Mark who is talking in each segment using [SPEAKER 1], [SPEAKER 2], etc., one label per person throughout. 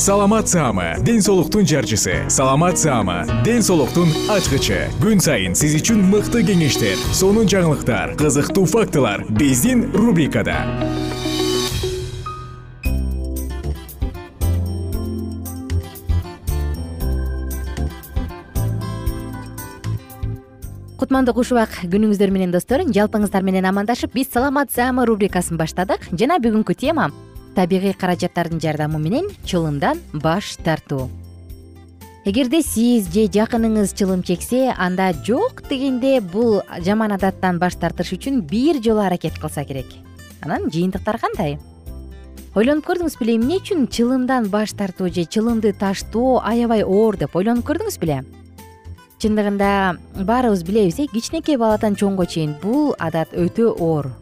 [SPEAKER 1] саламат саама ден соолуктун жарчысы. Саламат саама ден соолуктун ачкычы. Күн сайын сиз үчүн мыкты кеңештер сонун жаңылыктар кызыктуу фактылар биздин рубрикада.
[SPEAKER 2] Кутмандуу куш убак күнүңүздөр менен достор жалпыңыздар менен амандашып биз саламат саама рубрикасын баштадык. Жана бүгүнкү тема табигый каражаттардын жардамы менен чылымдан баш тартуу эгерде сиз же жакыныңыз чылым чексе анда жок дегенде бул жаман адаттан баш тартыш үчүн бир жолу аракет кылса керек. Анан жыйынтыктары кандай? Ойлонуп көрдүңүз беле эмне үчүн чылымдан баш тартуу же чылымды таштоо аябай оор деп ойлонуп көрдүңүз беле? Чындыгында баарыбыз билебиз э кичинекей баладан чоңго чейин бул адат өтө оор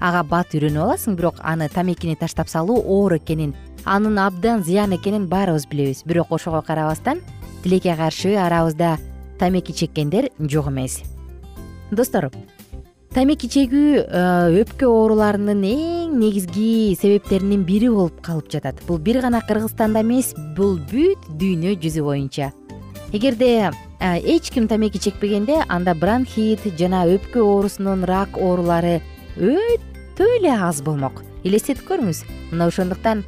[SPEAKER 2] ага бат үйрөнүп аласың бирок аны тамекини таштап салуу оор экенин анын абдан зыян экенин баарыбыз билебиз. Бирок ошого карабастан тилекке каршы арабызда тамеки чеккендер жок эмес. Достор тамеки чегүү э, өпкө ооруларынын эң негизги себептеринин бири болуп калып жатат. Бул бир гана кыргызстанда эмес бул бүт дүйнө жүзү боюнча. Эгерде э, эч ким тамеки чекпегенде анда бронхит жана өпкө оорусунун рак оорулары өтө эле аз болмок. Элестетип көрүңүз мына ошондуктан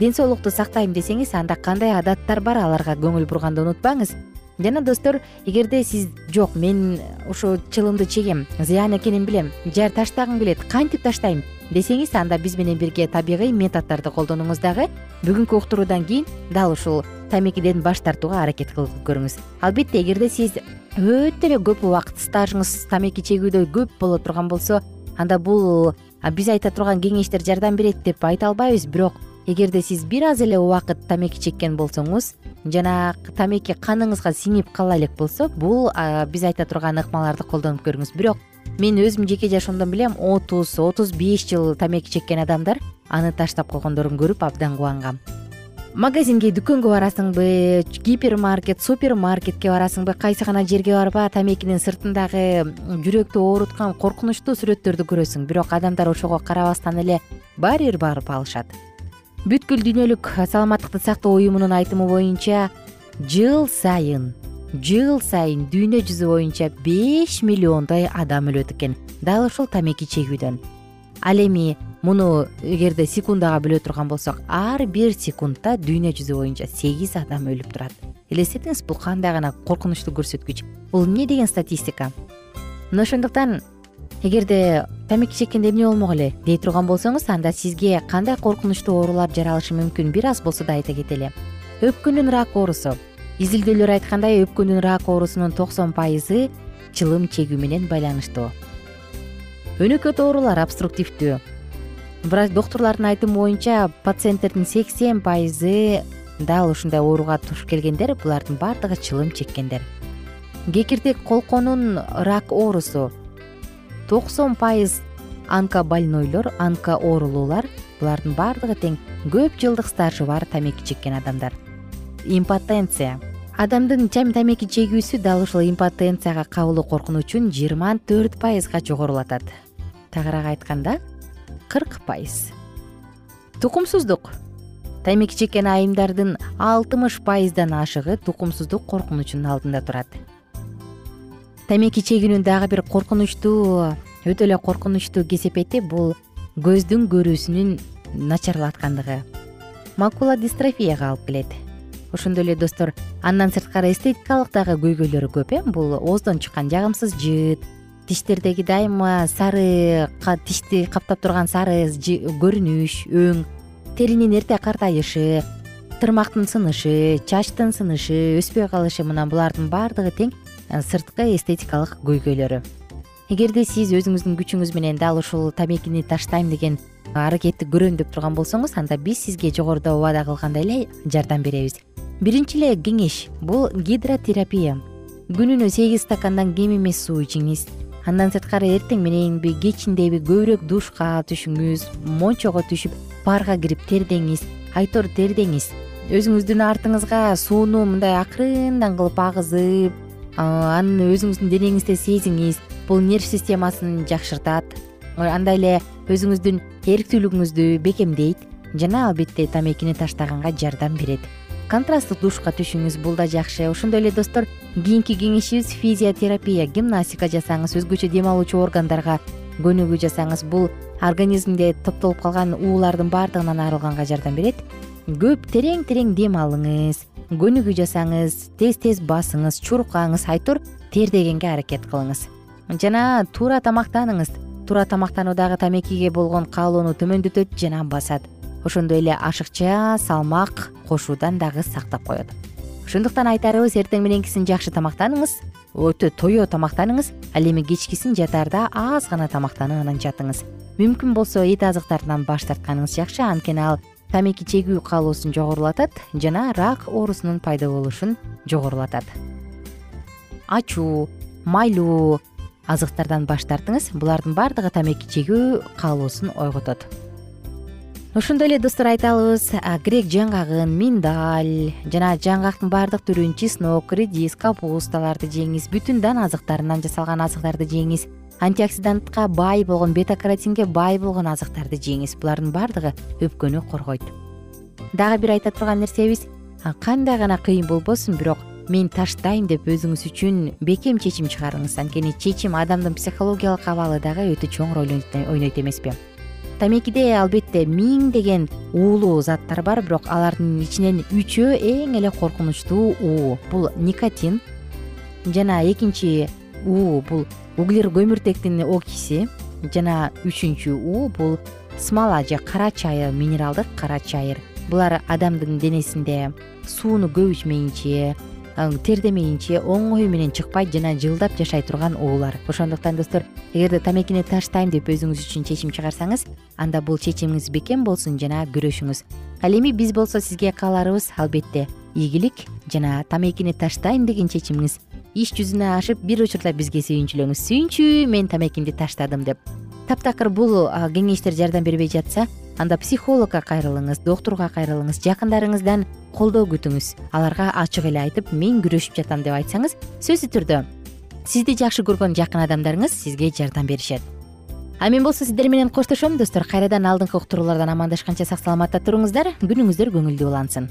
[SPEAKER 2] ден соолукту сактайм десеңиз анда кандай адаттар бар аларга көңүл бурганды унутпаңыз. Жана достор эгерде сиз жок мен ушул чылымды чегем зыян экенин билем жар таштагым келет кантип таштайм десеңиз анда биз менен бирге табигый методдорду колдонуңуз дагы бүгүнкү уктуруудан кийин дал ушул тамекиден баш тартууга аракет кылып көрүңүз. Албетте эгерде сиз өтө эле көп убакыт стажыңыз тамеки чегүүдө көп боло турган болсо анда бул биз айта турган кеңештер жардам берет деп айта албайбыз бирок эгерде сиз бир аз эле убакыт тамеки чеккен болсоңуз жана тамеки каныңызга сиңип кала элек болсо бул биз айта турган ыкмаларды колдонуп көрүңүз. Бирок мен өзүм жеке жашоомдон билем отуз отуз беш жыл тамеки чеккен адамдар аны таштап койгондорун көрүп абдан кубангам магазинге дүкөнгө барасыңбы гипермаркет супермаркетке барасыңбы кайсы гана жерге барба тамекинин сыртындагы жүрөктү ооруткан коркунучтуу сүрөттөрдү көрөсүң. Бирок адамдар ошого карабастан эле баары бир барып алышат. Бүткүл дүйнөлүк саламаттыкты сактоо уюмунун айтымы боюнча жыл сайын жыл сайын дүйнө жүзү боюнча беш миллиондой адам өлөт экен. Дал ушул тамеки чегүүдөн ал эми муну эгерде секундага бөлө турган болсок ар бир секундта дүйнө жүзү боюнча сегиз адам өлүп турат. Элестетиңиз бул кандай гана коркунучтуу көрсөткүч. Бул эмне деген статистика? Мына ошондуктан эгерде тамеки чеккенде эмне болмок эле дей турган болсоңуз анда сизге кандай коркунучтуу оорулар жаралышы мүмкүн? Бир аз болсо да айта кетели. Өпкөнүн рак оорусу. Изилдөөлөр айткандай өпкөнүн рак оорусунун токсон пайызы чылым чегүү менен байланыштуу. Өнөкөт оорулар обструктивдүү врач доктурлардын айтымы боюнча пациенттердин сексен пайызы дал ушундай ооруга туш келгендер булардын баардыгы чылым чеккендер. Кекиртек колконун рак оорусу. Токсон пайыз онкобольнойлор онко оорулуулар булардын баардыгы тең көп жылдык стажы бар тамеки чеккен адамдар. Импотенция. Адамдын тамеки чегүүсү дал ушул импотенцияга кабылуу коркунучун жыйырма төрт пайызга жогорулатат тагыраак айтканда кырк пайыз. Тукумсуздук. Тамеки чеккен айымдардын алтымыш пайыздан ашыгы тукумсуздук коркунучунун алдында турат. Тамеки чегүүнүн дагы бир коркунучтуу өтө эле коркунучтуу кесепети бул көздүн көрүүсүнүн начарлаткандыгы. Макула дистрофияга алып келет. Ошондой эле достор андан сырткары эстетикалык дагы көйгөйлөрү көп э бул ооздон чыккан жагымсыз жыт тиштердеги дайыма сары тишти каптап турган сары көрүнүш өң теринин эрте картайышы тырмактын сынышы чачтын сынышы өспөй калышы мына булардын баардыгы тең э, сырткы эстетикалык көйгөйлөрү. Эгерде сиз өзүңүздүн күчүңүз менен дал ушул тамекини таштайм деген аракетти көрөм деп турган болсоңуз анда биз сизге жогоруда убада кылгандай эле жардам беребиз. Биринчи эле кеңеш бул гидротерапия. Күнүнө сегиз стакандан кем эмес суу ичиңиз андан сырткары эртең мененби кечиндеби көбүрөөк душка түшүңүз мончого түшүп парга кирип тердеңиз айтор тердеңиз. Өзүңүздүн артыңызга сууну мындай акырындан кылып агызып аны өзүңүздүн денеңизде сезиңиз бул нерв системасын жакшыртат. Андай эле өзүңүздүн эрктүүлүгүңүздү бекемдейт жана албетте тамекини таштаганга жардам берет контрасттык душка түшүңүз бул да жакшы. Ошондой эле достор кийинки кеңешибиз физиотерапия гимнастика жасаңыз өзгөчө дем алуучу органдарга көнүгүү жасаңыз бул организмде топтолуп калган уулардын баардыгынан арылганга жардам берет. Көп терең терең дем алыңыз көнүгүү жасаңыз тез тез басыңыз чуркаңыз айтор тердегенге аракет кылыңыз. Жана туура тамактаныңыз. Туура тамактануу дагы тамекиге болгон каалоону төмөндөтөт жана басат ошондой эле ашыкча салмак кошуудан дагы сактап коет. Ошондуктан айтарыбыз эртең мененкисин жакшы тамактаныңыз өтө тоё тамактаныңыз ал эми кечкисин жатаарда аз гана тамактанып анан жатыңыз. Мүмкүн болсо эт азыктарынан баш тартканыңыз жакшы анткени ал тамеки чегүү каалоосун жогорулатат жана рак оорусунун пайда болушун жогорулатат. Ачуу майлуу азыктардан баш тартыңыз булардын баардыгы тамеки чегүү каалоосун ойготот ошондой эле достор айталыбыз грек жаңгагын миндаль жана жаңгактын баардык түрүн чеснок редис капусталарды жеңиз бүтүн дан азыктарынан жасалган азыктарды жеңиз антиоксидантка бай болгон бета каротинге бай болгон азыктарды жеңиз. Булардын баардыгы өпкөнү коргойт. Дагы бир айта турган нерсебиз кандай гана кыйын болбосун бирок мен таштайм деп өзүңүз үчүн бекем чечим чыгарыңыз анткени чечим адамдын психологиялык абалы дагы өтө чоң роль ойнойт эмеспи тамекиде албетте миңдеген уулуу заттар бар бирок алардын ичинен үчөө эң эле коркунучтуу уу. Бул никотин жана экинчи уу бул углер көмүртектин окиси жана үчүнчү уу бул смола же кара чайыр минералдык кара чайыр. Булар адамдын денесинде сууну көп ичмейинче тердемейинче оңой менен чыкпайт жана жылдап жашай турган уулар. Ошондуктан достор эгерде тамекини таштайм деп өзүңүз үчүн чечим чыгарсаңыз анда бул чечимиңиз бекем болсун жана күрөшүңүз. Ал эми биз болсо сизге кааларыбыз албетте ийгилик жана тамекини таштайм деген чечимиңиз иш жүзүнө ашып бир учурда бизге сүйүнчүлөңүз. Сүйүнчү мен тамекимди таштадым деп. Таптакыр бул кеңештер жардам бербей жатса анда психологко кайрылыңыз доктурга кайрылыңыз жакындарыңыздан колдоо күтүңүз. Аларга ачык эле айтып мен күрөшүп жатам деп айтсаңыз сөзсүз түрдө сизди жакшы көргөн жакын адамдарыңыз сизге жардам беришет. А мен болсо сиздер менен коштошом достор. Кайрадан алдыңкы уктуруулардан амандашканча сак саламатта туруңуздар. Күнүңүздөр көңүлдүү улансын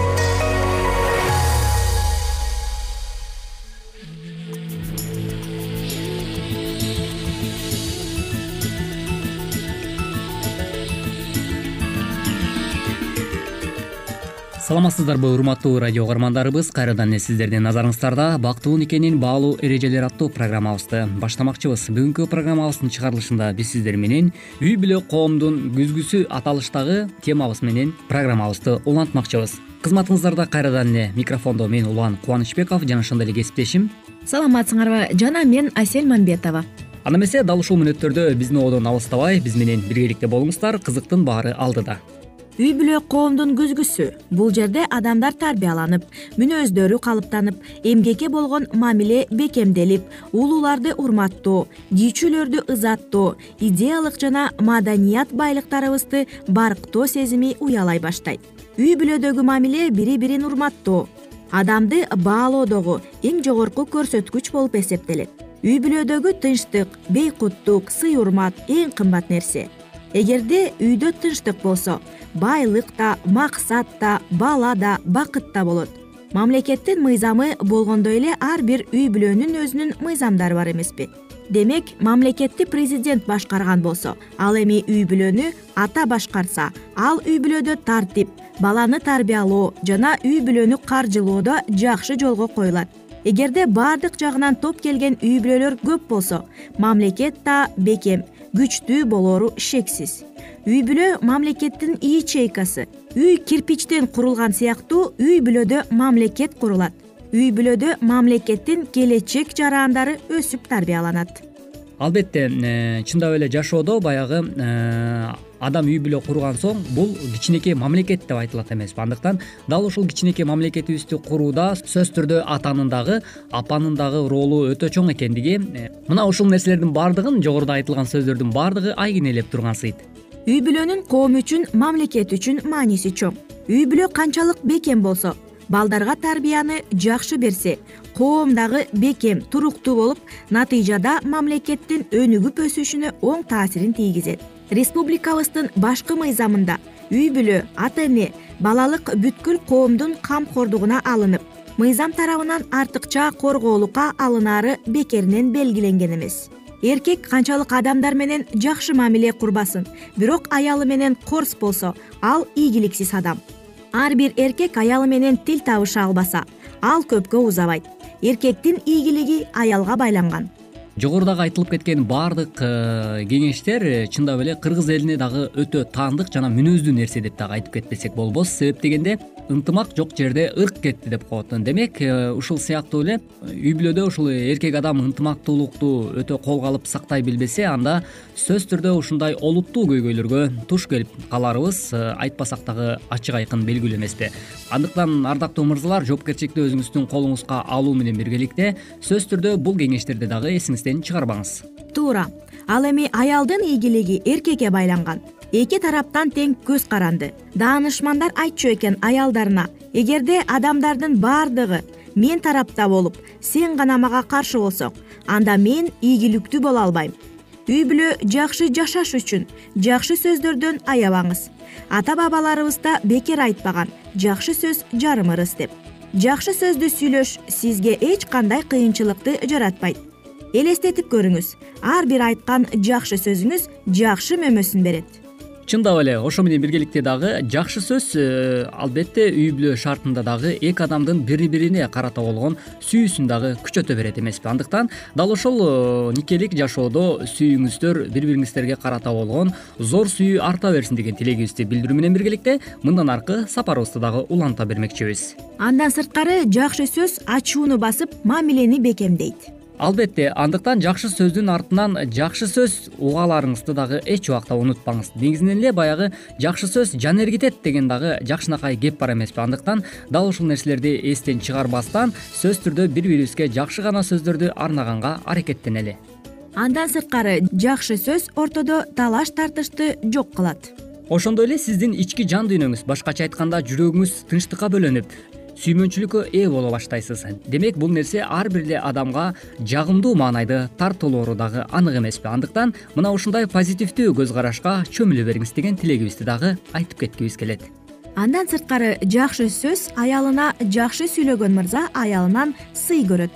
[SPEAKER 3] саламатсыздарбы урматтуу радио угармандарыбыз. Кайрадан эле сиздердин назарыңыздарда бактылуу никенин баалуу эрежелери аттуу программабызды баштамакчыбыз. Бүгүнкү программабыздын чыгарылышында биз сиздер менен үй бүлө коомдун күзгүсү аталыштагы темабыз менен программабызды улантмакчыбыз. Кызматыңыздарда кайрадан эле микрофондо мен улан кубанычбеков жана ошондой эле кесиптешим.
[SPEAKER 4] Саламатсыңарбы жана мен асель мамбетова.
[SPEAKER 3] Анда эмесе дал ушул мүнөттөрдө биздин одон алыстабай биз менен биргеликте болуңуздар кызыктын баары алдыда
[SPEAKER 4] үй бүлө коомдун күзгүсү. Бул жерде адамдар тарбияланып мүнөздөрү калыптанып эмгекке болгон мамиле бекемделип улууларды урматтоо кийүүчүлөрдү ызаттоо идеялык жана маданият байлыктарыбызды барктоо сезими уялай баштайт. Үй бүлөдөгү мамиле бири бирин урматтоо. Адамды баалоодогу эң жогорку көрсөткүч болуп эсептелет. Үй бүлөдөгү тынчтык бейкуттук сый урмат эң кымбат нерсе эгерде үйдө тынчтык болсо байлык да максат да бала да бакыт да болот. Мамлекеттин мыйзамы болгондой эле ар бир үй бүлөнүн өзүнүн мыйзамдары бар эмеспи. Демек мамлекетти президент башкарган болсо ал эми үй бүлөнү ата башкарса ал үй бүлөдө тартип баланы тарбиялоо жана үй бүлөнү каржылоодо жакшы жолго коюлат. Эгерде баардык жагынан топ келген үй бүлөлөр көп болсо мамлекет да бекем күчтүү болору шексиз. Үй бүлө мамлекеттин ячейкасы үй кирпичтен курулган сыяктуу үй бүлөдө мамлекет курулат. Үй бүлөдө мамлекеттин келечек жарандары өсүп тарбияланат.
[SPEAKER 3] Албетте э, чындап эле жашоодо баягы э, адам үй бүлө курган соң бул кичинекей мамлекет деп айтылат эмеспи андыктан дал ушул кичинекей мамлекетибизди курууда сөзсүз түрдө атанын дагы апанын дагы ролу өтө чоң экендиги э, мына ушул нерселердин баардыгын жогоруда айтылган сөздөрдүн баардыгы айкинелеп тургансыйт
[SPEAKER 4] үй бүлөнүн коом үчүн мамлекет үчүн мааниси чоң. Үй бүлө канчалык бекем болсо балдарга тарбияны жакшы берсе коом дагы бекем туруктуу болуп натыйжада мамлекеттин өнүгүп өсүшүнө оң таасирин тийгизет республикабыздын башкы мыйзамында үй бүлө ата эне балалык бүткүл коомдун камкордугуна алынып мыйзам тарабынан артыкча коргоолукка алынаары бекеринен белгиленген эмес. Эркек канчалык адамдар менен жакшы мамиле курбасын бирок аялы менен корс болсо ал ийгиликсиз адам. Ар бир эркек аялы менен тил табыша албаса ал көпкө узабайт. Эркектин ийгилиги аялга байланган
[SPEAKER 3] жогорудагы айтылып кеткен баардык э, кеңештер э, чындап эле кыргыз элине дагы өтө таандык жана мүнөздүү нерсе деп дагы айтып кетпесек болбос. Себеп дегенде ынтымак жок жерде ырк кетти деп коет демек э, ушул сыяктуу эле үй бүлөдө ушул эркек адам ынтымактуулукту өтө колго алып сактай билбесе анда сөзсүз түрдө ушундай олуттуу көйгөйлөргө туш келип каларыбыз э, айтпасак дагы ачык айкын белгилүү эмеспи андыктан ардактуу мырзалар жоопкерчиликти өзүңүздүн колуңузга алуу менен биргеликте сөзсүз түрдө бул кеңештерди дагы эсиңизден чыгарбаңыз.
[SPEAKER 4] Туура. Ал эми аялдын ийгилиги эркекке байланган эки тараптан тең көз каранды. Даанышмандар айтчу экен аялдарына эгерде адамдардын баардыгы мен тарапта болуп сен гана мага каршы болсоң анда мен ийгиликтүү боло албайм. Үй бүлө жакшы жашаш үчүн жакшы сөздөрдөн аябаңыз. Ата бабаларыбыз да бекер айтпаган жакшы сөз жарым ырыс деп. Жакшы сөздү сүйлөш сизге эч кандай кыйынчылыкты жаратпайт. Элестетип көрүңүз ар бир айткан жакшы сөзүңүз жакшы мөмөсүн берет
[SPEAKER 3] чындап эле ошо менен биргеликте дагы жакшы сөз э, албетте үй бүлө шартында дагы эки адамдын бири бирине карата болгон сүйүүсүн дагы күчөтө берет эмеспи. Андыктан дал ошол э, никелик жашоодо сүйүүңүздөр бири бириңиздерге карата болгон зор сүйүү арта берсин деген тилегибизди билдирүү менен биргеликте мындан аркы сапарыбызды дагы уланта бермекчибиз.
[SPEAKER 4] Андан сырткары жакшы сөз ачууну басып мамилени бекемдейт
[SPEAKER 3] албетте андыктан жакшы сөздүн артынан жакшы сөз угааларыңызды дагы эч убакта унутпаңыз. Негизинен эле баягы жакшы сөз жан эргитет деген дагы жакшынакай кеп бар эмеспи. Андыктан дал ушул нерселерди эстен чыгарбастан сөзсүз түрдө бири бирибизге жакшы гана сөздөрдү арнаганга аракеттенели.
[SPEAKER 4] Андан сырткары жакшы сөз ортодо талаш тартышты жок кылат.
[SPEAKER 3] Ошондой эле сиздин ички жан дүйнөңүз башкача айтканда жүрөгүңүз тынчтыкка бөлөнүп сүймөнчүлүккө ээ боло баштайсыз. Демек бул нерсе ар бир эле адамга жагымдуу маанайды тартуулоору дагы анык эмеспи. Андыктан мына ушундай позитивдүү көз карашка чөмүлө бериңиз деген тилегибизди дагы айтып кеткибиз келет.
[SPEAKER 4] Андан сырткары жакшы сөз аялына жакшы сүйлөгөн мырза аялынан сый көрөт.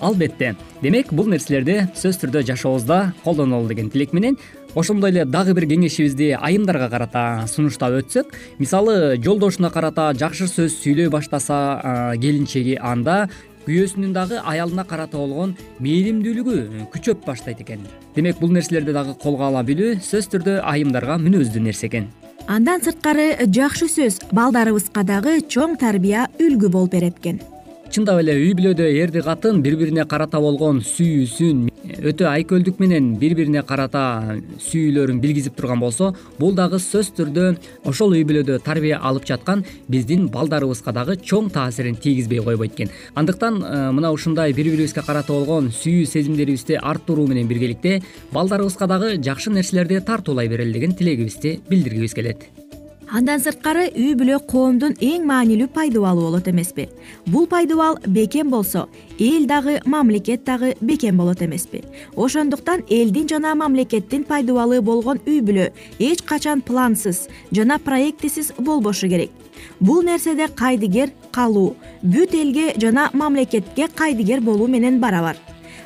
[SPEAKER 3] Албетте. Демек бул нерселерди сөзсүз түрдө жашообузда колдонолу деген тилек менен ошондой эле дагы бир кеңешибизди айымдарга карата сунуштап өтсөк мисалы жолдошуна карата жакшы сөз сүйлөй баштаса келинчеги анда күйөөсүнүн дагы аялына карата болгон мээримдүүлүгү күчөп баштайт экен. Демек бул нерселерди дагы колго ала билүү сөзсүз түрдө айымдарга мүнөздүү нерсе экен.
[SPEAKER 4] Андан сырткары жакшы сөз балдарыбызга дагы чоң тарбия үлгү болуп берет экен
[SPEAKER 3] чындап эле үй бүлөдө эрди катын бири бирине карата болгон сүйүүсүн өтө айкөлдүк менен бири бирине карата сүйүүлөрүн билгизип турган болсо бул дагы сөзсүз түрдө ошол үй бүлөдө тарбия алып жаткан биздин балдарыбызга дагы чоң таасирин тийгизбей койбойт экен. Андыктан э, мына ушундай бири бирибизге карата болгон сүйүү сезимдерибизди арттыруу менен биргеликте балдарыбызга дагы жакшы нерселерди тартуулай берели деген тилегибизди билдиргибиз келет
[SPEAKER 4] андан сырткары үй бүлө коомдун эң маанилүү пайдубалы болот эмеспи. Бул пайдубал бекем болсо эл дагы мамлекет дагы бекем болот эмеспи. Ошондуктан элдин жана мамлекеттин пайдубалы болгон үй бүлө эч качан плансыз жана проектисиз болбошу керек. Бул нерседе кайдыгер калуу бүт элге жана мамлекетке кайдыгер болуу менен барабар.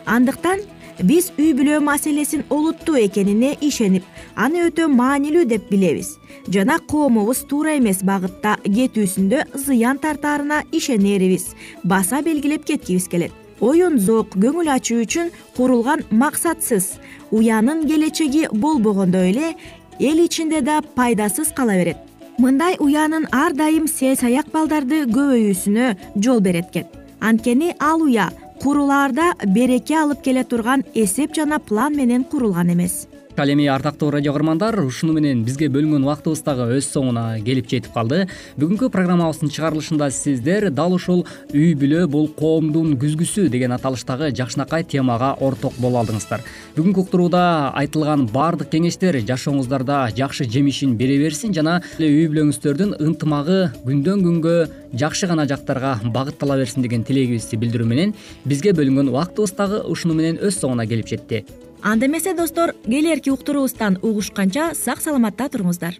[SPEAKER 4] Андыктан биз үй бүлө маселесин олуттуу экенине ишенип аны өтө маанилүү деп билебиз. Жана коомубуз туура эмес багытта кетүүсүндө зыян тартаарына ишенерибиз. Баса белгилеп кеткибиз келет. Оюн зоок көңүл ачуу үчүн курулган максатсыз уянын келечеги болбогондой эле эл ичинде да пайдасыз кала берет. Мындай уянын ар дайым сел саяк балдарды көбөйүүсүнө жол берет экен анткени ал уя курулаарда береке алып келе турган эсеп жана план менен курулган эмес
[SPEAKER 3] ал эми ардактуу радио каармандар ушуну менен бизге бөлүнгөн убактыбыз дагы өз соңуна келип жетип калды. Бүгүнкү программабыздын чыгарылышында сиздер дал ушул үй бүлө бул коомдун күзгүсү деген аталыштагы жакшынакай темага орток боло алдыңыздар. Бүгүнкү уктурууда айтылган баардык кеңештер жашооңуздарда жакшы жемишин бере берсин жана үй бүлөңүздөрдүн ынтымагы күндөн күнгө жакшы гана жактарга багыттала берсин деген тилегибизди билдирүү менен бизге бөлүнгөн убактыбыз дагы ушуну менен өз соңуна келип жетти
[SPEAKER 4] анда эмесе достор келээрки уктуруубуздан угушканча сак саламатта туруңуздар.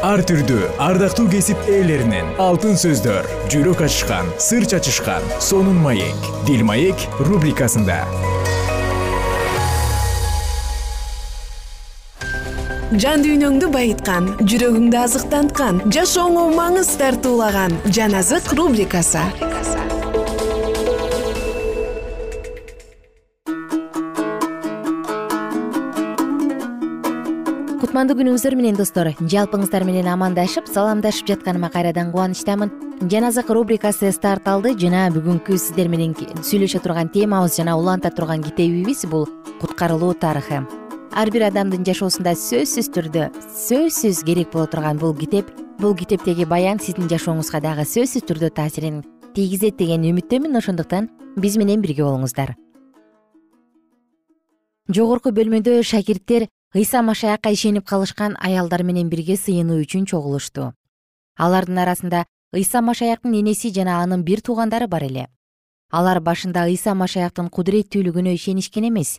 [SPEAKER 1] Ар түрдүү ардактуу кесип ээлеринен алтын сөздөр жүрөк ачышкан сыр чачышкан сонун маек дил маек рубрикасында.
[SPEAKER 5] Жан дүйнөңдү байыткан жүрөгүңдү азыктанткан жашооңо маңыз тартуулаган жан азык рубрикасы
[SPEAKER 2] кутмандуу күнүңүздөр менен достор. Жалпыңыздар менен амандашып саламдашып жатканыма кайрадан кубанычтамын. Жан азык рубрикасы старт алды. Жана бүгүнкү сиздер менен сүйлөшө турган темабыз жана уланта турган китебибиз бул куткарылуу тарыхы ар бир адамдын жашоосунда сөзсүз түрдө сөзсүз керек боло турган бул китеп бул китептеги баян сиздин жашооңузга дагы сөзсүз түрдө таасирин тийгизет деген үмүттөмүн. Ошондуктан биз менен бирге болуңуздар. Жогорку бөлмөдө шакирттер ыйса машаякка ишенип калышкан аялдар менен бирге сыйынуу үчүн чогулушту. Алардын арасында ыйса машаяктын энеси жана анын бир туугандары бар эле. Алар башында ыйса машаяктын кудуреттүүлүгүнө ишенишкен эмес.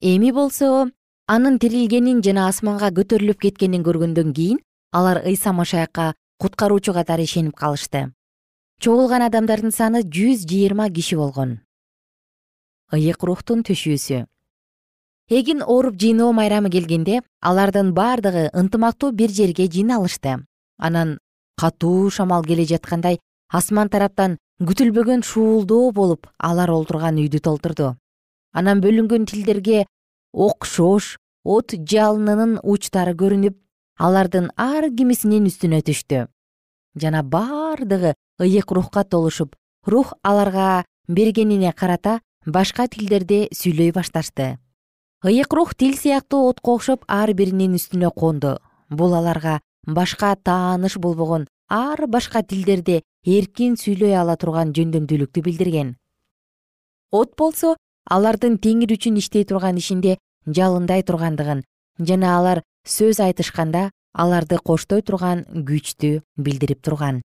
[SPEAKER 2] Эми болсо анын тирилгенин жана асманга көтөрүлүп кеткенин көргөндөн кийин алар ыйса машаякка куткаруучу катары ишенип калышты. Чогулган адамдардын саны жүз жыйырма киши болгон. Ыйык рухтун түшүүсү эгин ооруп жыйноо майрамы келгенде алардын баардыгы ынтымактуу бир жерге жыйналышты. Анан катуу шамал келе жаткандай асман тараптан күтүлбөгөн шуулдоо болуп алар олтурган үйдү толтурду. Анан бөлүнгөн тилдерге окшош от жалынынын учтары көрүнүп алардын ар кимисинин үстүнө түштү. Жана баардыгы ыйык рухка толушуп рух аларга бергенине карата башка тилдерде сүйлөй башташты ыйык рух тил сыяктуу отко окшоп ар биринин үстүнө конду. Бул аларга башка тааныш болбогон ар башка тилдерде эркин сүйлөй ала турган жөндөмдүүлүктү билдирген. От болсо алардын теңир үчүн иштей турган ишинде жалындай тургандыгын жана алар сөз айтышканда аларды коштой турган күчтү билдирип турган.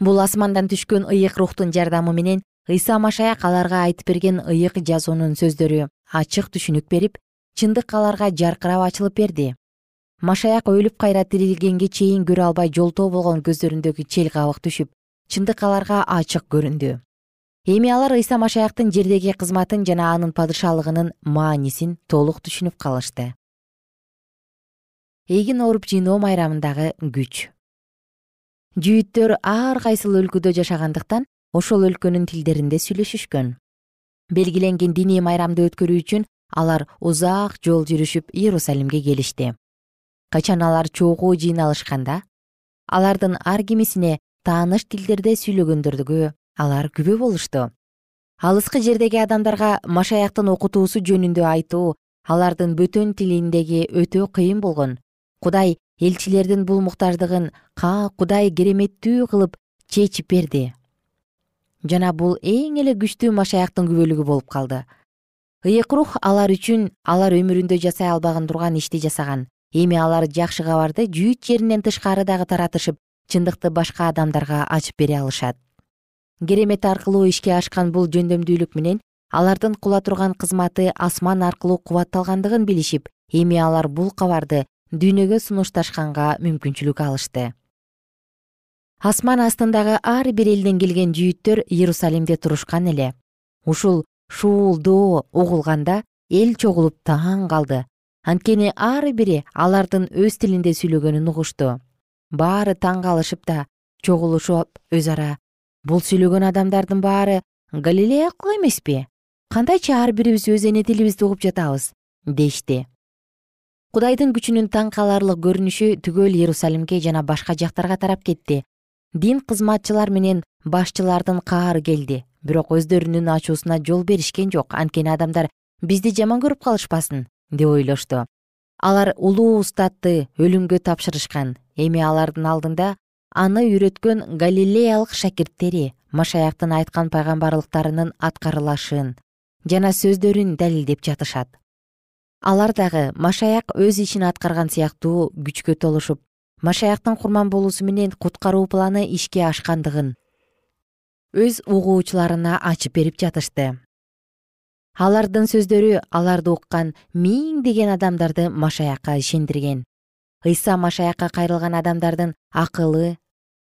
[SPEAKER 2] Бул асмандан түшкөн ыйык рухтун жардамы менен ыйса машаяк аларга айтып берген ыйык жазуунун сөздөрү ачык түшүнүк берип чындык аларга жаркырап ачылып берди. Машаяк өлүп кайра тирилгенге чейин көрө албай жолтоо болгон көздөрүндөгү чел кабык түшүп чындык аларга ачык көрүндү. Эми алар ыйса машаяктын жердеги кызматын жана анын падышалыгынын маанисин толук түшүнүп калышты. Эгин ооруп жыйноо майрамындагы күч. Жүйүттөр ар кайсыл өлкөдө жашагандыктан ошол өлкөнүн тилдеринде сүйлөшүшкөн. Белгиленген диний майрамды өткөрүү үчүн алар узак жол жүрүшүп иерусалимге келишти. Качан алар чогуу жыйналышканда? Алардын ар кимисине тааныш тилдерде сүйлөгөндөргө алар күбө болушту. Алыскы жердеги адамдарга машаяктын окутуусу жөнүндө айтуу алардын бөтөн тилиндеги өтө кыйын болгон. Кудай элчилердин бул муктаждыгын кудай кереметтүү кылып чечип берди. Жана бул эң эле күчтүү машаяктын күбөлүгү болуп калды ыйык рух алар үчүн алар өмүрүндө жасай албаган турган ишти жасаган. Эми алар жакшы кабарды жүйүт жеринен тышкары дагы таратышып чындыкты башка адамдарга ачып бере алышат. Керемет аркылуу ишке ашкан бул жөндөмдүүлүк менен алардын кыла турган кызматы асман аркылуу кубатталгандыгын билишип эми алар бул кабарды дүйнөгө сунушташканга мүмкүнчүлүк алышты. Асман астындагы ар бир элден келген жүйүттөр иерусалимде турушкан эле. Ушул шуулдоо угулганда эл чогулуп таң калды. Анткени ар бири алардын өз тилинде сүйлөгөнүн угушту. Баары таң калышып да чогулушуп өз ара бул сүйлөгөн адамдардын баары галилеялык эмеспи? Кандайчы ар бирибиз өз эне тилибизди угуп жатабыз дешти кудайдын күчүнүн таң каларлык көрүнүшү түгөл иерусалимге жана башка жактарга тарап кетти. Дин кызматчылар менен башчылардын каары келди бирок өздөрүнүн ачуусуна жол беришкен жок. Анткени адамдар бизди жаман көрүп калышпасын деп ойлошту. Алар улуу устатты өлүмгө тапшырышкан. Эми алардын алдында аны үйрөткөн галилеялык шакирттери машаяктын айткан пайгамбарлыктарынын аткарылашын жана сөздөрүн далилдеп жатышат. Алар дагы машаяк өз ишин аткарган сыяктуу күчкө толушуп машаяктын курман болуусу менен куткаруу планы ишке ашкандыгын өз угуучуларына ачып берип жатышты. Алардын сөздөрү аларды уккан миңдеген адамдарды машаякка ишендирген. Ыйса машаякка кайрылган адамдардын акылы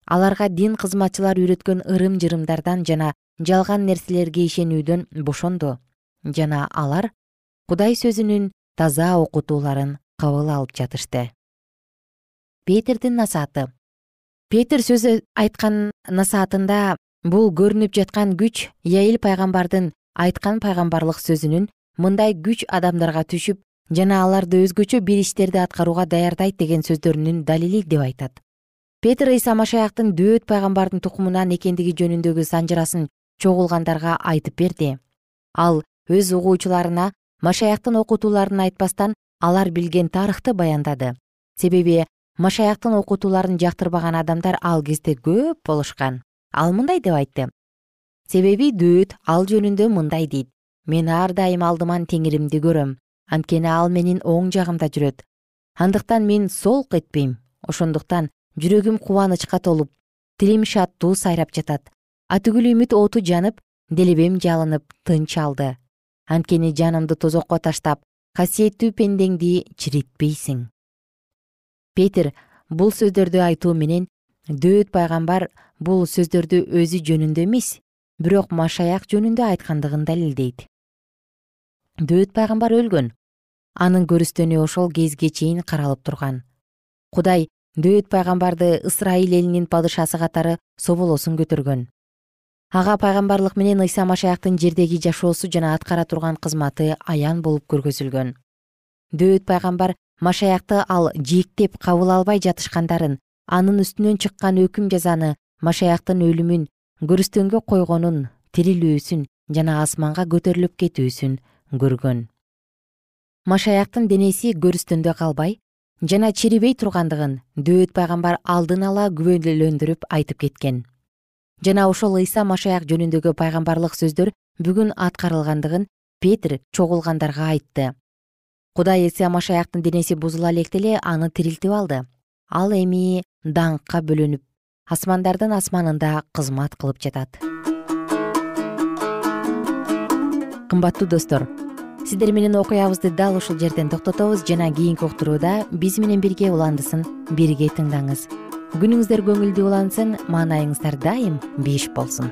[SPEAKER 2] аларга дин кызматчылар үйрөткөн ырым жырымдардан жана жалган нерселерге ишенүүдөн бошонду жана алар кудай сөзүнүн таза окутууларын кабыл алып жатышты. Петирдин насааты. Петир сөз айткан насаатында бул көрүнүп жаткан күч яил пайгамбардын айткан пайгамбарлык сөзүнүн мындай күч адамдарга түшүп жана аларды өзгөчө бир иштерди аткарууга даярдайт деген сөздөрүнүн далили деп айтат. Петр ыйса машаяктын дөөт пайгамбардын тукумунан экендиги жөнүндөгү санжырасын чогулгандарга айтып берди. Ал өз угуучуларына машаяктын окутууларын айтпастан алар билген тарыхты баяндады. Себеби машаяктын окутууларын жактырбаган адамдар ал кезде көп болушкан ал мындай деп айтты. Себеби дөөт ал жөнүндө мындай дейт. Мен ар дайым алдыман теңиримди көрөм. Анткени ал менин оң жагымда жүрөт. Андыктан мен солк этпейм. Ошондуктан жүрөгүм кубанычка толуп тилим шаттуу сайрап жатат. Атүгүл үмүт оту жанып делебем жалынып тынч алды. Анткени жанымды тозокко таштап касиеттүү пендеңди чиритпейсиң петир бул сөздөрдү айтуу менен дөөт пайгамбар бул сөздөрдү өзү жөнүндө эмес бирок машаяк жөнүндө айткандыгын далилдейт. Дөөт пайгамбар өлгөн. Анын көрүстөнү ошол кезге чейин каралып турган. Кудай дөөт пайгамбарды ысрайыл элинин падышасы катары соболосун көтөргөн. Ага пайгамбарлык менен ыйса машаяктын жердеги жашоосу жана аткара турган кызматы аян болуп көргөзүлгөн. Дөөт пайгамбар машаякты ал жээктеп кабыл албай жатышкандарын анын үстүнөн чыккан өкүм жазаны машаяктын өлүмүн көрүстөнгө койгонун тирилүүсүн жана асманга көтөрүлүп кетүүсүн көргөн. Машаяктын денеси көрүстөндө калбай жана чирибей тургандыгын дөөт пайгамбар алдын ала күбөлөндүрүп айтып кеткен. Жана ошол ыйса машаяк жөнүндөгү пайгамбарлык сөздөр бүгүн аткарылгандыгын петир чогулгандарга айтты. Кудай ыйса машаяктын денеси бузула электе эле аны тирилтип алды. Ал эми даңкка бөлөнүп асмандардын асманында кызмат кылып жатат. Кымбаттуу достор сиздер менен окуябызды дал ушул жерден токтотобуз жана кийинки уктурууда биз менен бирге уландысын бирге тыңдаңыз. Күнүңүздөр көңүлдүү улансын маанайыңыздар дайым бейиш болсун